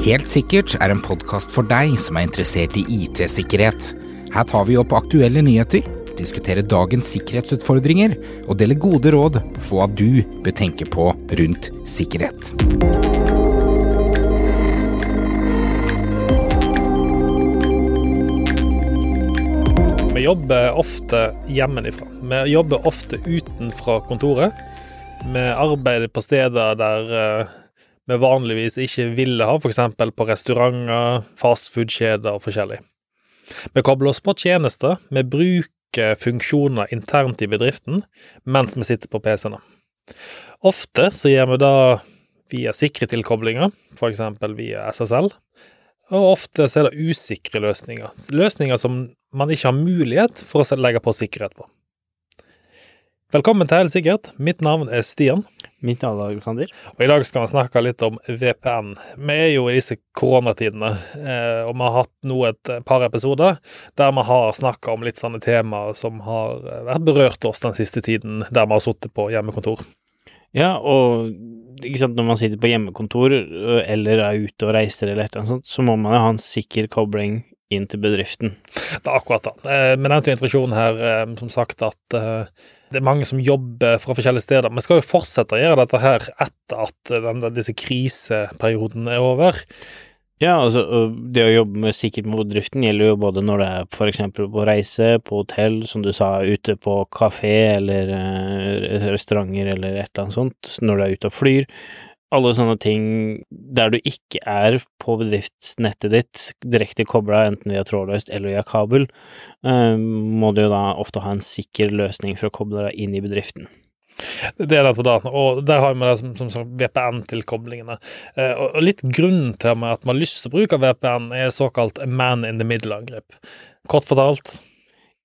Helt sikkert er en podkast for deg som er interessert i IT-sikkerhet. Her tar vi opp aktuelle nyheter, diskuterer dagens sikkerhetsutfordringer og deler gode råd for hva du bør tenke på rundt sikkerhet. Vi jobber ofte hjemmefra. Vi jobber ofte utenfra kontoret. Vi arbeider på steder der eh, vi vanligvis ikke ville ha, f.eks. på restauranter, fastfood-kjeder og forskjellig. Vi kobler oss på tjenester, vi bruker funksjoner internt i bedriften mens vi sitter på PC-ene. Ofte så gjør vi det via sikre tilkoblinger, f.eks. via SSL, og ofte så er det usikre løsninger. Løsninger som man ikke har mulighet for å legge på sikkerhet på. Velkommen til Helt sikkert. Mitt navn er Stian. Mitt navn er Alexander. Og I dag skal vi snakke litt om VPN. Vi er jo i disse koronatidene, eh, og vi har hatt nå et par episoder der vi har snakka om litt sånne temaer som har vært berørt oss den siste tiden, der vi har sittet på hjemmekontor. Ja, og sant, når man sitter på hjemmekontor eller er ute og reiser eller et eller annet sånt, så må man jo ha en sikker kobling inn til bedriften. Det er akkurat det. Eh, nevnte jo introduksjonen her, eh, som sagt, at eh, det er mange som jobber fra forskjellige steder. Vi skal jo fortsette å gjøre dette her etter at den, disse kriseperioden er over. Ja, altså det å jobbe med sikkert med bedriften gjelder jo både når det er f.eks. på reise, på hotell, som du sa, ute på kafé eller restauranter eller et eller annet sånt, når du er ute og flyr. Alle sånne ting der du ikke er på bedriftsnettet ditt direkte kobla, enten via trådløst eller via kabel, eh, må du jo da ofte ha en sikker løsning for å koble deg inn i bedriften. Det er nettopp det. Og der har vi det som, som, som VPN-tilkoblingene. Eh, og, litt grunnen til at man har lyst til å bruke VPN, er såkalt man in the middle-angrep. Kort fortalt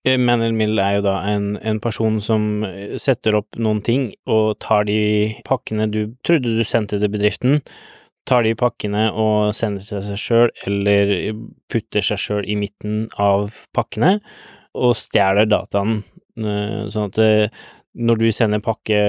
Man in the middle er jo da en, en, person som setter opp noen ting og tar de pakkene du trodde du sendte til bedriften, tar de pakkene og sender til seg sjøl, eller putter seg sjøl i midten av pakkene, og stjeler dataen, eh, sånn at når du sender pakke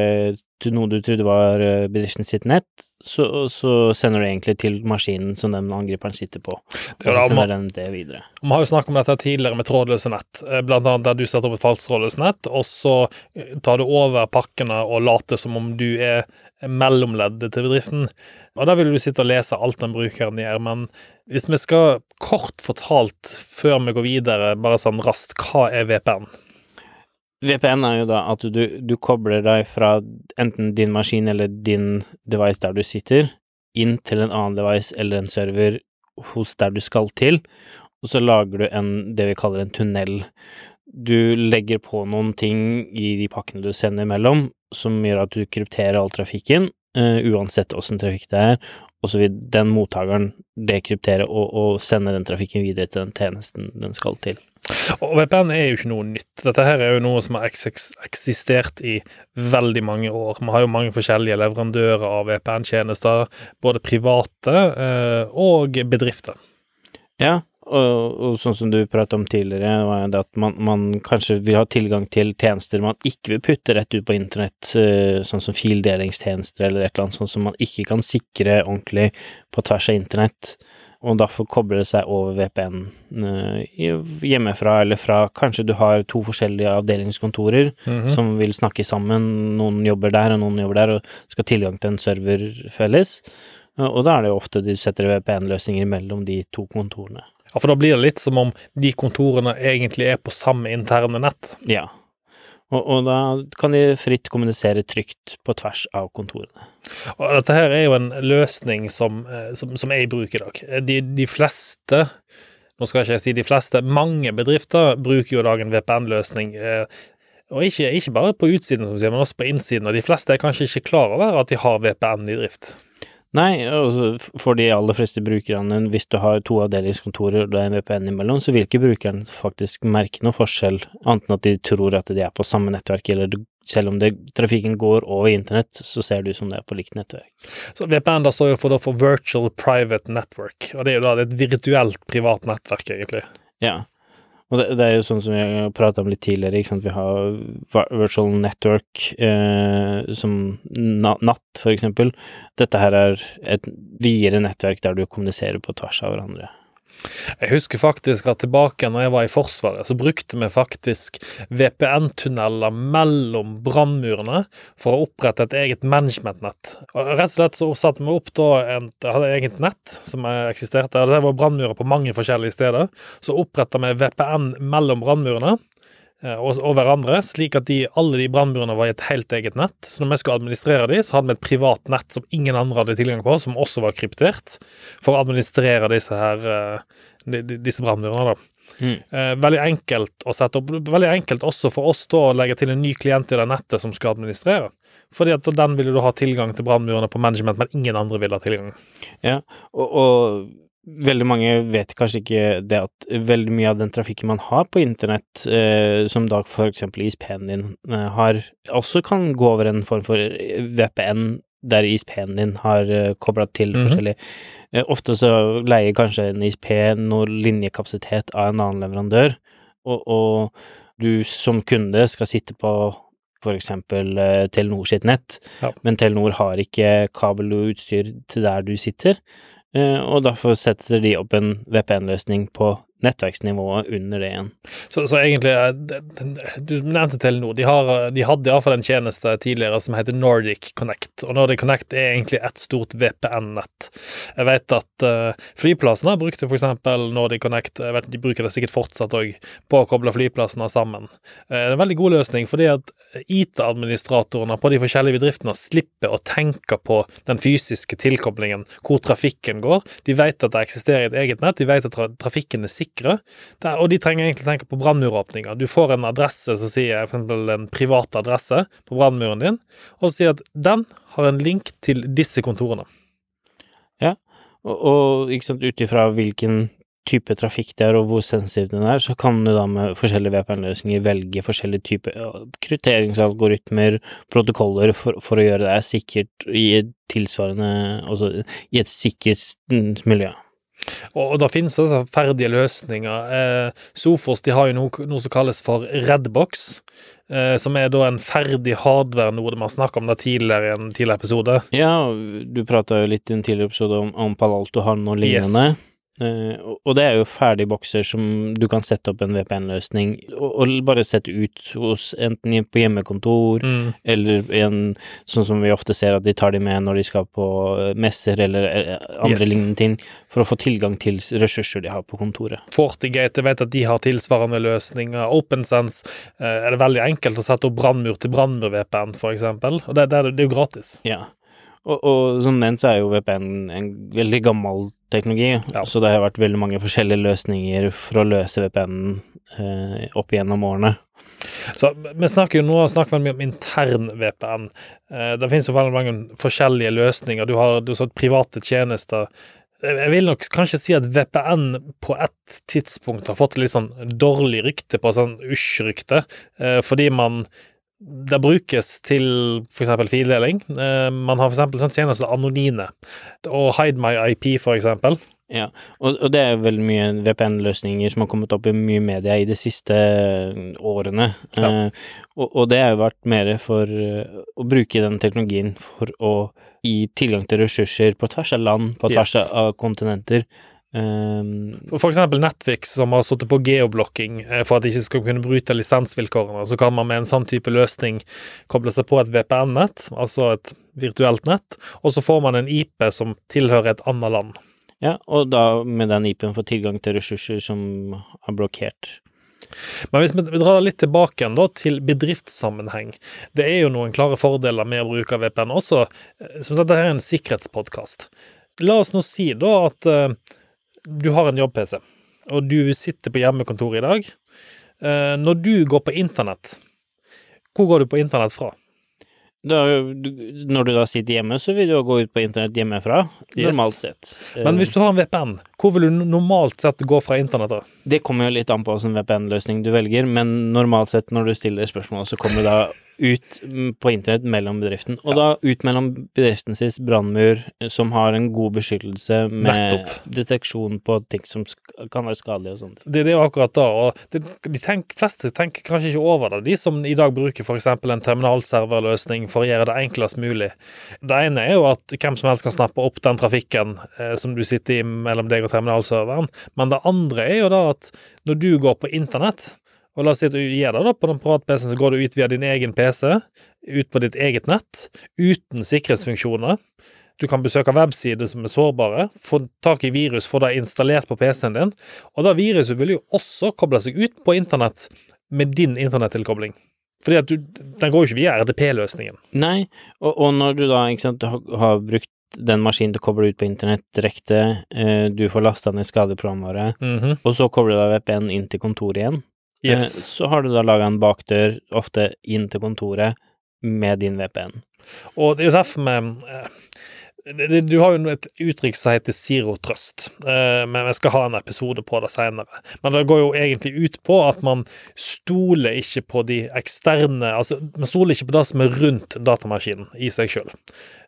noe du trodde var eh, bedriften sitt nett, så, så sender du egentlig til maskinen som den angriperen sitter på. Og så sender den det videre. Vi har jo snakket om dette tidligere med trådløse nett, eh, blant annet der du setter opp et falskt trådløst nett, og så eh, tar du over pakkene og later som om du er mellomleddet til bedriften. Og der vil du sitte og lese alt den brukeren gjør, men hvis vi skal kort fortalt, før vi går videre, bare sånn raskt, hva er VPN? VPN er jo da at du, du kobler deg fra enten din maskin eller din device der du sitter, inn til en annen device eller en server hos der du skal til, og så lager du en, det vi kaller en tunnel. Du legger på noen ting i de pakkene du sender mellom, som gjør at du krypterer all trafikken, uh, uansett åssen trafikk det er, og så vil den mottakeren dekryptere og, og sende den trafikken videre til den tjenesten den skal til. Og VPN er jo ikke noe nytt. Dette her er jo noe som har eksistert i veldig mange år. Vi har jo mange forskjellige leverandører av VPN-tjenester, både private eh, og bedrifter. Ja, og, og, sånn som du pratet om tidligere, det at man, man, kanskje vil ha tilgang til tjenester man ikke vil putte rett ut på internett, eh, sånn som fildelingstjenester eller et eller annet sånt som man ikke kan sikre ordentlig på tvers av internett og derfor kobler det seg over VPN uh, hjemmefra eller fra Kanskje du har to forskjellige avdelingskontorer mm -hmm. som vil snakke sammen, noen jobber der og noen jobber der, og skal ha tilgang til en server felles, uh, og da er det jo ofte du setter VPN-løsninger mellom de to kontorene. Ja, for da blir det litt som om de kontorene egentlig er på samme interne nett. Ja, og, og, da kan de fritt kommunisere trygt på tvers av kontorene. Og dette her er jo en løsning som, eh, som, som jeg bruker i dag. De, de, fleste, nå skal ikke jeg si de fleste, mange bedrifter bruker jo i dag en VPN-løsning. Eh, og ikke, ikke, bare på utsiden, men også på innsiden. Og de fleste er kanskje ikke klar over at de har VPN i drift. Nei, altså for de aller fleste brukerne, hvis du har to avdelingskontorer og det er en VPN imellom, så vil ikke brukeren faktisk merke noe forskjell, annet enn at de tror at de er på samme nettverk, eller selv om det, trafikken går over internett, så ser du som det er på likt nettverk. Så VPN da står jo for, for Virtual Private Network, og det er jo da et virtuelt privat nettverk, egentlig. Ja, Og det, det er jo sånn som vi har prata om litt tidligere, ikke sant. Vi har virtual network eh, som na natt, for eksempel. Dette her er et videre nettverk der du kommuniserer på tvers av hverandre. Jeg husker faktisk at tilbake når jeg var i Forsvaret, så brukte vi faktisk VPN-tunneler mellom brannmurene for å opprette et eget managementnett. Rett og slett så satte vi opp da en, hadde et eget nett som eksisterte. Det var brannmurer på mange forskjellige steder. Så oppretta vi VPN mellom brannmurene og, og hverandre, slik at de, alle de brannmurene var i et helt eget nett. Så når vi skulle administrere de, så hadde vi et privat nett som ingen andre hadde tilgang på, som også var kryptert, for å administrere disse her eh, de- de- disse brannmurene, da. Mm. Eh, veldig enkelt å sette opp. Veldig enkelt også for oss da å legge til en ny klient i det nettet som skal administrere. Fordi at den ville du ha tilgang til brannmurene på management, men ingen andre ville ha tilgang. Og, og veldig mange vet kanskje ikke det at veldig mye av den trafikken man har på internett, eh, som da for eksempel ISP-en din eh, har, også kan gå over en form for VPN der ISP-en din har eh, kobla til Mhm. forskjellig eh, Ofte så leier kanskje en ISP noe linjekapasitet av en annen leverandør, og, og du som kunde skal sitte på for eksempel eh, Telenor sitt nett, Ja. men Telenor har ikke kabel og utstyr til der du sitter, eh, og derfor setter de opp en VPN-løsning på nettverksnivået under det igjen. Så, så egentlig eh, Du nevnte Telenor. De, har, de hadde iallfall en tjeneste tidligere som heter Nordic Connect. Og Nordic Connect er egentlig et stort VPN-nett. Jeg vet at uh, flyplassene brukte f.eks. Nordic Connect. Jeg vet De bruker det sikkert fortsatt òg, på å koble flyplassene sammen. Uh, det er en veldig god løsning, fordi at IT-administratorene på de forskjellige bedriftene slipper å tenke på den fysiske tilkoblingen, hvor trafikken går. De vet at det eksisterer et eget nett, de vet at tra trafikken er sikre. Det er, og de trenger egentlig tenke på brannmuråpninger. Du får en adresse som sier eksempel en privat adresse på brannmuren din, og så sier at den har en link til disse kontorene. Og, og ikke ut ifra hvilken type trafikk det er, og hvor sensitiv den er, så kan du da med forskjellige VPN-løsninger velge forskjellige typer krytteringsalgoritmer, protokoller, for, for å gjøre det sikkert i et tilsvarende Altså i et sikkert miljø. Og, og da finnes det altså ferdige løsninger. Eh, Sofos de har jo noe, noe som kalles for Redbox, eh, som er da en ferdig hardware, noe Vi har snakket om det tidligere i en tidligere episode. Ja, du prata jo litt i en tidligere episode om, om Palalto har noe lignende. Yes. Eh, og- det er jo ferdig bokser som du kan sette opp en VPN-løsning, og, og bare sette ut hos enten på hjemmekontor, Mm. eller en, sånn som vi ofte ser at de tar de med når de skal på eh, messer eller eh, andre Yes. lignende ting, for å få tilgang til ressurser de har på kontoret. Fortigate, vet at de har tilsvarende løsninger. OpenSense uh, er det veldig enkelt å sette opp brannmur til brannmur-VPN, eksempel. Og det, det, er, det er jo gratis. Ja. Og, og som nevnt så er jo VPN en veldig gammel teknologi, Ja. så det har vært veldig mange forskjellige løsninger for å løse VPN eh, opp igjennom årene. Så vi snakker jo nå snakker vi mye om intern VPN. Eh, det finnes jo veldig mange forskjellige løsninger. Du har, du har private tjenester. Jeg vil nok kanskje si at VPN på et tidspunkt har fått litt sånn dårlig rykte på sånn usj-rykte, eh, fordi man det brukes til f.eks. fildeling. Eh, man har f.eks. sånn tjeneste Anonine og Hide My IP, eksempel. Ja, og, og det er veldig mye VPN-løsninger som har kommet opp i mye media i de siste eh, årene. Ja. Eh, og, og det har jo vært mer for eh, å bruke den teknologien for å gi tilgang til ressurser på tvers av land, på tvers Yes. av kontinenter. Um, For eksempel Netflix, som har sittet på geoblocking eh, for at de ikke skal kunne bryte lisensvilkårene. Så kan man med en sånn type løsning koble seg på et VPN-nett, altså et virtuelt nett, og så får man en IP som tilhører et annet land. ja, og da med den IP-en får tilgang til ressurser som er blokkert. Men hvis vi vi drar litt tilbake igjen da, til bedriftssammenheng. Det er jo noen klare fordeler med å bruke VPN også. eh, Som sagt, dette er en sikkerhetspodkast. La oss nå si da at eh, du har en jobb-PC, og du sitter på hjemmekontoret i dag. Eh, når du går på internett, hvor går du på internett fra? Da, du- når du da sitter hjemme, så vil du jo gå ut på internett hjemmefra, Yes. normalt sett. Men hvis du har en VPN, hvor vil du normalt sett gå fra internett da? Det kommer jo litt an på hvilken VPN-løsning du velger, men normalt sett når du stiller spørsmål, så kommer da ut mm, på internett mellom bedriften, og da ut mellom bedriften sin brannmur, eh, som har en god beskyttelse med Nettopp. deteksjon på ting som kan være skadelige og sånt. Det, det er akkurat da, og det, de tenk, fleste tenker kanskje ikke over det, de som i dag bruker f.eks. en terminalserverløsning for å gjøre det enklest mulig. Det ene er jo at hvem som helst kan snappe opp den trafikken eh, som du sitter i mellom deg og terminalserveren, men det andre er jo da at når du går på internett, og la oss si at du gjør det da på den private PC-en, så går du ut via din egen PC, ut på ditt eget nett, uten sikkerhetsfunksjoner. Du kan besøke websider som er sårbare, få tak i virus, få det installert på PC-en din. Og det viruset vil jo også koble seg ut på internett med din internettilkobling. Fordi at du, den går jo ikke via RDP-løsningen. Nei, og, og når du da sant, har, brukt den maskinen til å koble ut på internett direkte, eh, du får lasta ned skadeprogramvare, mm -hmm. og så kobler du da VPN inn til kontoret igjen, Yes. så har du da laga en bakdør, ofte inn til kontoret, med din VPN. Og det er jo derfor vi eh, Du har jo et uttrykk som heter zero trust, eh, men vi skal ha en episode på det senere. Men det går jo egentlig ut på at man stoler ikke på de eksterne Altså, man stoler ikke på det som er rundt datamaskinen i seg sjøl.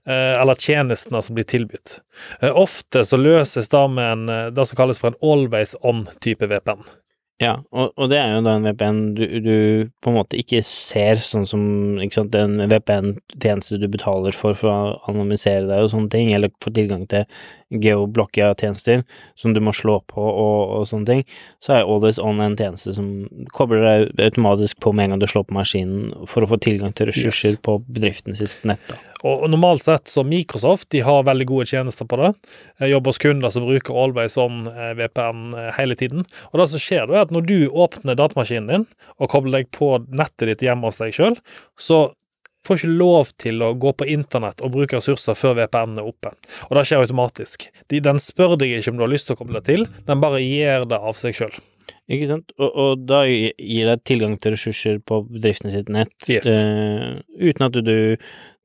Eller tjenestene som blir tilbudt. Eh, Ofte så løses det med en, eh, det som kalles for en always on-type VPN. Ja, og, og det er jo da en VPN du, du på en måte ikke ser, sånn som ikke sant, en VPN-tjeneste du betaler for for å anonymisere deg og sånne ting, eller få tilgang til geoblokka tjenester som du må slå på og, og sånne ting, så er Always On en tjeneste som kobler deg automatisk på med en gang du slår på maskinen for å få tilgang til ressurser Yes. på bedriften sitt nett. da. Og og normalt sett så Microsoft de har veldig gode tjenester på det. Jeg jobber hos kunder som bruker Always On eh, VPN eh, hele tiden. Og det som skjer da er at når du åpner datamaskinen din og kobler deg på nettet ditt hjemme hos deg sjøl, så får ikke lov til å gå på internett og bruke ressurser før VPN er oppe. Og det skjer automatisk. De, den spør deg ikke om du har lyst til å koble deg til, den bare gjør det av seg sjøl. Ikke sant? Og, og da gir det tilgang til ressurser på bedriften sitt nett, Yes. uh, uten at du, du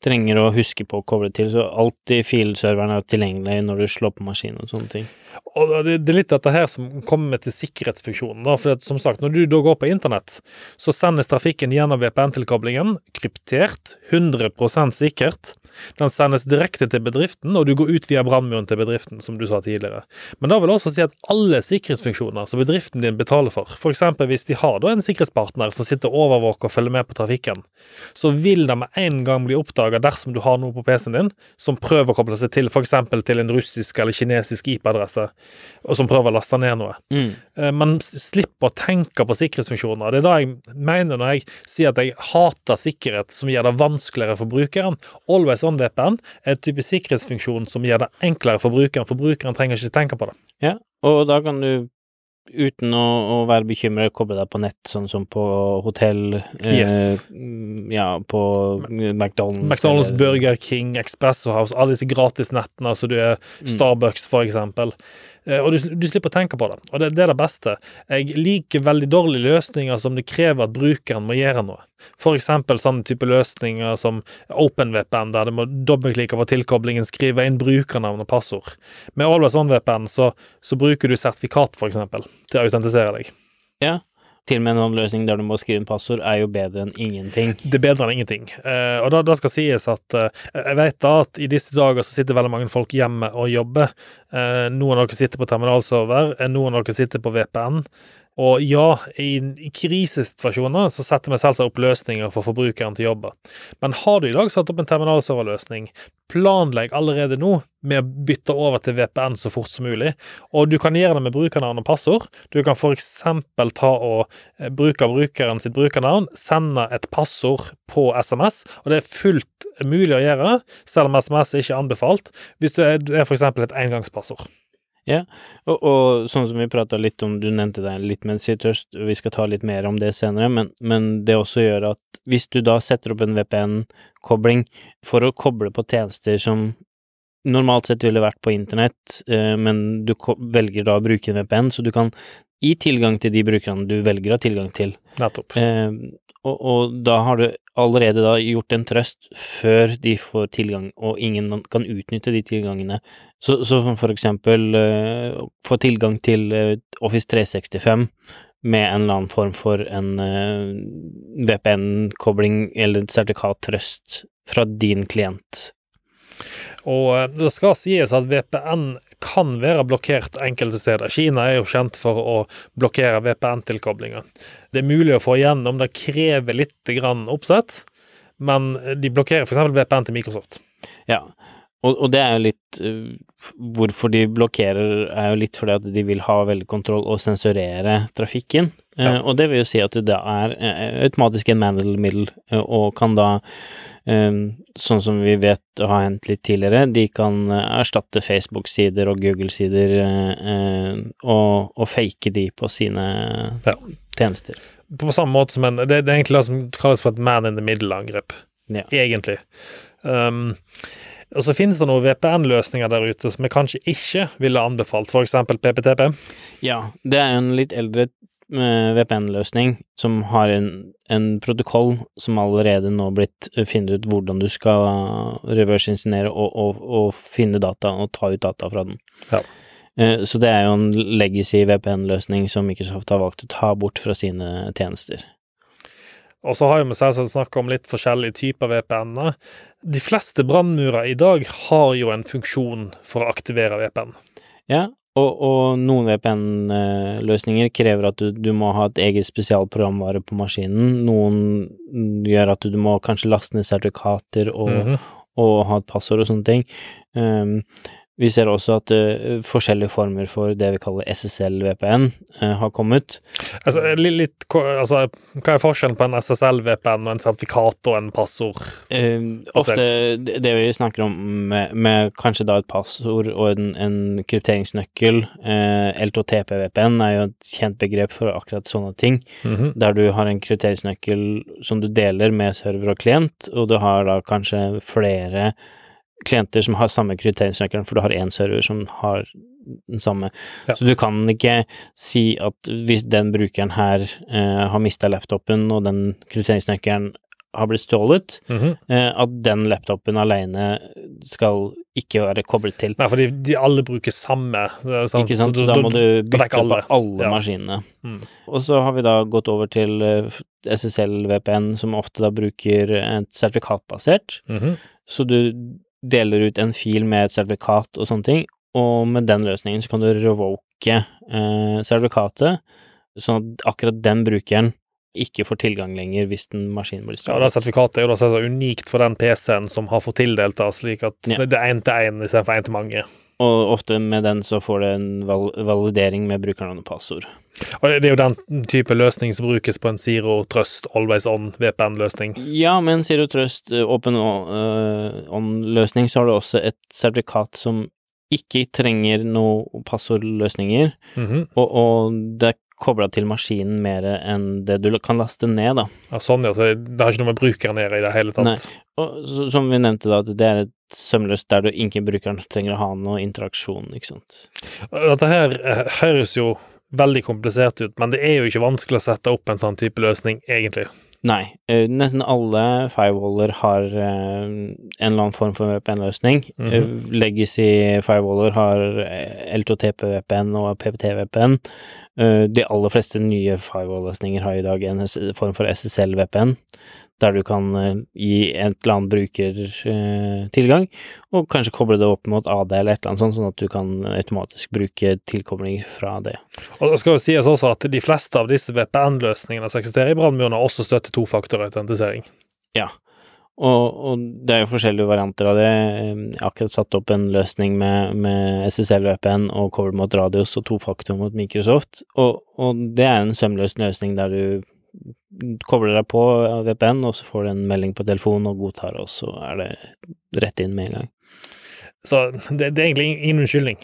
trenger å huske på å koble til, så alltid filserveren er tilgjengelig når du slår på maskinen og sånne ting. Og det, det er litt dette her som kommer til sikkerhetsfunksjonen. da, for det, som sagt, Når du da går på internett, så sendes trafikken gjennom VPN-tilkoblingen, kryptert, 100% sikkert. Den sendes direkte til bedriften, og du går ut via brannmuren til bedriften, som du sa tidligere. Men da vil også si at alle sikkerhetsfunksjoner som bedriften din betaler for, f.eks. hvis de har da en sikkerhetspartner som sitter og overvåker og følger med på trafikken, så vil det med en gang bli oppdaga dersom du har noe på PC-en din som prøver å koble seg til f.eks. til en russisk eller kinesisk IP-adresse, og som prøver å laste ned noe. Mm. Eh, Man slipper å tenke på sikkerhetsfunksjoner. Det er det jeg mener når jeg sier at jeg hater sikkerhet som gjør det vanskeligere for brukeren. Always on VPN er en type sikkerhetsfunksjon som gjør det enklere for brukeren, for brukeren trenger ikke tenke på det. Ja, og da kan du uten å, å være bekymret koble deg på nett, sånn som på hotell, Yes. eh, ja, på McDonald's. McDonald's, eller- Burger King, Expresso House, alle disse gratisnettene, altså du er Mm. Starbucks for eksempel. Eh, Og du, du slipper å tenke på det, og det, det er det beste. Jeg liker veldig dårlige løsninger som det krever at brukeren må gjøre noe. For eksempel sånne type løsninger som OpenVPN, der du må dobbeltklikke på tilkoblingen, skrive inn brukernavn og passord. Med Always On VPN så, så bruker du sertifikat, for eksempel, til å autentisere deg. Til og med en sånn løsning der du må skrive inn passord, er jo bedre enn ingenting. Det er bedre enn ingenting. Eh, og da, da skal sies at eh, jeg vet da at i disse dager så sitter veldig mange folk hjemme og jobber. Eh, noen av dere sitter på terminalserver, eh, noen av dere sitter på VPN. Og ja, i, i krisesituasjoner så setter vi selvsagt opp løsninger for forbrukeren til å. Men har du i dag satt opp en terminalserverløsning, planlegg allerede nå med å bytte over til VPN så fort som mulig. Og du kan gjøre det med brukernavn og passord. Du kan f.eks. ta og eh, bruke brukeren sitt brukernavn, sende et passord på SMS, og det er fullt mulig å gjøre, selv om SMS er ikke anbefalt, hvis det er f.eks. et engangspassord. Og, og sånn som vi prata litt om, du nevnte det litt med Citrust, vi skal ta litt mer om det senere, men, men det også gjør at hvis du da setter opp en VPN-kobling for å koble på tjenester som normalt sett ville vært på internett, eh, men du velger da å bruke en VPN, så du kan gi tilgang til de brukerne du velger å ha tilgang til. Nettopp. Eh, og, og da har du allerede da gjort en trøst før de får tilgang, og ingen kan utnytte de tilgangene. Så, så for eksempel uh, få tilgang til uh, Office 365 med en eller annen form for en uh, VPN-kobling eller sertifikattrøst fra din klient. Og eh, det skal sies at VPN kan være blokkert enkelte steder. Kina er jo kjent for å blokkere VPN-tilkoblinger. Det er mulig å få igjennom, det krever litt oppsett, men de blokkerer f.eks. VPN til Microsoft. Ja, og, og, det er jo litt uh, Hvorfor de blokkerer, er jo litt fordi at de vil ha veldig kontroll og sensurere trafikken. Ja. Uh, og det vil jo si at det er uh, automatisk en manual middle, og kan da, sånn som vi vet har hendt litt tidligere, de kan erstatte Facebook-sider og Google-sider og, og, fake de på sine ja. tjenester. På samme måte som en Det, det er egentlig det som kalles for et man in the middle-angrep. Ja. Egentlig. Um, og så finnes det noen VPN-løsninger der ute som jeg kanskje ikke ville anbefalt, f.eks. PPTP. Ja, det er jo en litt eldre eh, VPN-løsning som har en, en, protokoll som allerede nå blitt eh, funnet ut hvordan du skal reverse-insinere og, og, og, finne data og ta ut data fra den. Ja. Eh, så det er jo en legacy VPN-løsning som Microsoft har valgt å ta bort fra sine tjenester. Og så har vi selvsagt snakka om litt forskjellige typer VPN-er. De fleste brannmurer i dag har jo en funksjon for å aktivere VPN. Ja, og, og noen VPN-løsninger krever at du, du, må ha et eget spesialprogramvare på maskinen. Noen gjør at du må kanskje laste ned sertifikater og, mm -hmm. og ha et passord og sånne ting. Um, vi ser også at uh, forskjellige former for det vi kaller SSL-VPN uh, eh, har kommet. Altså, litt, litt, altså, hva er forskjellen på en SSL-VPN og en sertifikat og en passord? Uh, ofte det, det vi snakker om med, med, kanskje da et passord og en, en krypteringsnøkkel. LTTP-VPN er jo et kjent begrep for akkurat sånne ting, mm -hmm. der du har en krypteringsnøkkel som du deler med server og klient, og du har da kanskje flere klienter som har samme krypteringsnøkkelen, for du har én server som har den samme. Ja. Så du kan ikke si at hvis den brukeren her eh, har mista laptopen, og den krypteringsnøkkelen har blitt stjålet, mm -hmm. eh, at den laptopen alene skal ikke være koblet til. Nei, fordi de alle bruker samme. Sant? Ikke sant, så da må du bytte alle. på alle ja. maskinene. Mm. Og så har vi da gått over til eh, SSL-VPN, som ofte da bruker et sertifikatbasert. Mm -hmm. Så du deler ut en fil med et sertifikat og sånne ting, og med den løsningen så kan du revoke eh, sertifikatet, sånn at akkurat den brukeren ikke får tilgang lenger hvis den maskinen blir stjålet. Ja, det sertifikatet er jo da unikt for den PC-en som har fått tildelt det, slik at ja. det er én til én istedenfor én til mange. Og ofte med den så får det en val validering med brukernavn og passord. Og det er jo den type løsning som brukes på en Zero Trust Always On VPN-løsning? Ja, med en Zero Trust uh, Open uh, On-løsning så har du også et sertifikat som ikke trenger noen passordløsninger, mm -hmm. og, og, det kobla til maskinen mer enn det du kan laste ned, da. Ja, sånn, ja. Så det har ikke noe med brukeren å gjøre i det hele tatt? Nei. Og som vi nevnte, da, at det er et sømløst der du ikke brukeren trenger å ha noe interaksjon, ikke sant. Dette her eh, høres jo veldig komplisert ut, men det er jo ikke vanskelig å sette opp en sånn type løsning, egentlig. Nei, eh, nesten alle firewaller har eh, en eller annen form for VPN-løsning. Mm -hmm. Legacy firewaller har L2TP-VPN og PPT-VPN. De aller fleste nye firewall-løsninger har i dag en form for SSL-VPN der du kan eh, gi et eller annet bruker eh, tilgang, og kanskje koble det opp mot AD eller et eller annet sånt, sånn at du kan automatisk bruke tilkobling fra det. Og det skal jo sies også at de fleste av disse VPN-løsningene som eksisterer i brannmurene, også støtter tofaktorautentisering. Ja, og, og, det er jo forskjellige varianter av det. Jeg har akkurat satt opp en løsning med, med SSL-VPN og cover mot radius og tofaktor mot Microsoft, og, og det er en sømløs løsning der du kobler deg på VPN, og så får du en melding på telefonen og godtar, og så er det rett inn med en gang. Så det, det er egentlig ingen unnskyldning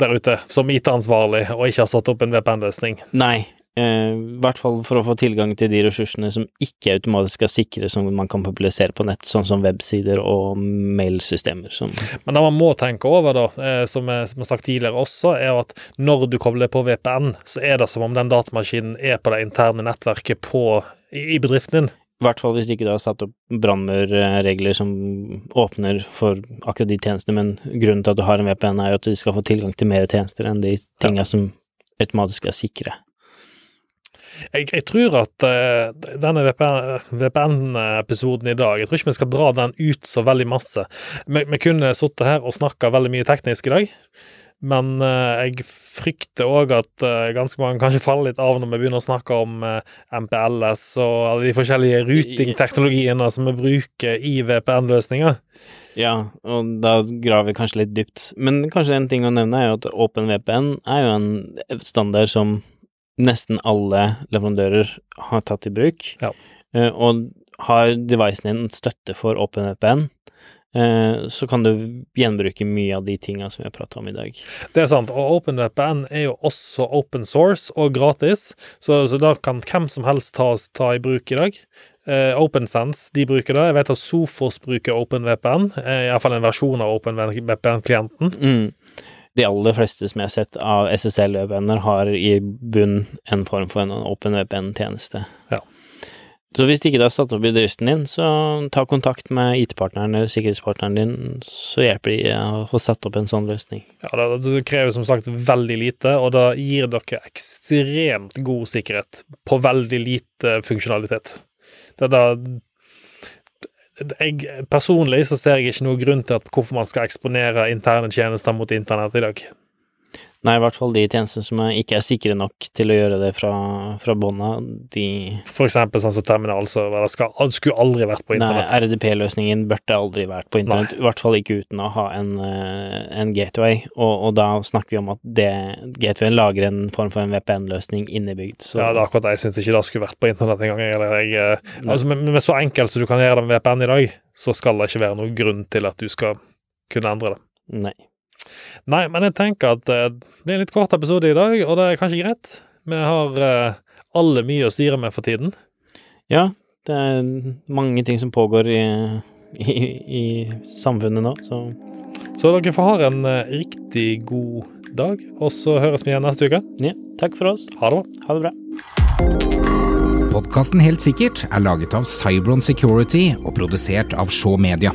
der ute som IT-ansvarlig og ikke har satt opp en VPN-løsning? Nei, i hvert fall for å få tilgang til de ressursene som ikke automatisk er sikre, som man kan publisere på nett, sånn som websider og mailsystemer. Som Men det man må tenke over, da, eh, som jeg har sagt tidligere også, er at når du kobler på VPN, så er det som om den datamaskinen er på det interne nettverket på, i bedriften din. I hvert fall hvis ikke du har satt opp brannmurregler som åpner for akkurat de tjenestene, men grunnen til at du har en VPN, er jo at de skal få tilgang til mer tjenester enn de tinga som automatisk er sikre. Jeg, jeg tror at uh, denne VPN-episoden i dag Jeg tror ikke vi skal dra den ut så veldig masse. Vi, vi kunne sittet her og snakka veldig mye teknisk i dag, men uh, jeg frykter òg at uh, ganske mange kanskje faller litt av når vi begynner å snakke om MPLS og alle de forskjellige routing-teknologiene som vi bruker i VPN-løsninger. Ja, og da graver vi kanskje litt dypt. Men kanskje en ting å nevne er jo at OpenVPN er jo en standard som nesten alle leverandører har tatt i bruk. Ja. Eh, og har devicen din støtte for OpenVPN, eh, så kan du gjenbruke mye av de tinga som vi har prata om i dag. Det er sant, og OpenVPN er jo også open source og gratis, så, så da kan hvem som helst ta, ta i bruk i dag. Uh, OpenSense de bruker det. Jeg vet at Sofos bruker OpenVPN, uh, iallfall en versjon av OpenVPN-klienten. Mm de aller fleste som jeg har sett av SSL-VPN-er, har i bunn en form for en åpen VPN-tjeneste. Ja. Så hvis ikke det er satt opp i driften din, så ta kontakt med IT-partneren eller sikkerhetspartneren din, så hjelper de å få satt opp en sånn løsning. Ja, det krever som sagt veldig lite, og da gir dere ekstremt god sikkerhet på veldig lite funksjonalitet. Det er da jeg, personlig så ser jeg ikke noe grunn til at hvorfor man skal eksponere interne tjenester mot internett i dag. Nei, i hvert fall de tjenestene som ikke er sikre nok til å gjøre det fra, fra bånda, de For eksempel sånn som terminalserver, det skal, skulle aldri vært på internett. Nei, RDP-løsningen burde aldri vært på internett, i hvert fall ikke uten å ha en, eh, en gateway, og, og, da snakker vi om at det, gatewayen lager en form for en VPN-løsning innebygd. Så. Ja, det er akkurat det, jeg syns ikke det skulle vært på internett engang. Eller jeg, eh, altså, med, med så enkelt som du kan gjøre det med VPN i dag, så skal det ikke være noen grunn til at du skal kunne endre det. Nei. Nei, men jeg tenker at eh, det blir en litt kort episode i dag, og det er kanskje greit. Vi har uh, alle mye å styre med for tiden. Ja, det er mange ting som pågår i, i, i samfunnet nå, så Så dere får ha en uh, riktig god dag, og så høres vi igjen neste uke. Ja, takk for oss. Ha det bra. Ha det bra. Podkasten Helt sikkert er laget av Cybron Security og produsert av Shaw Media.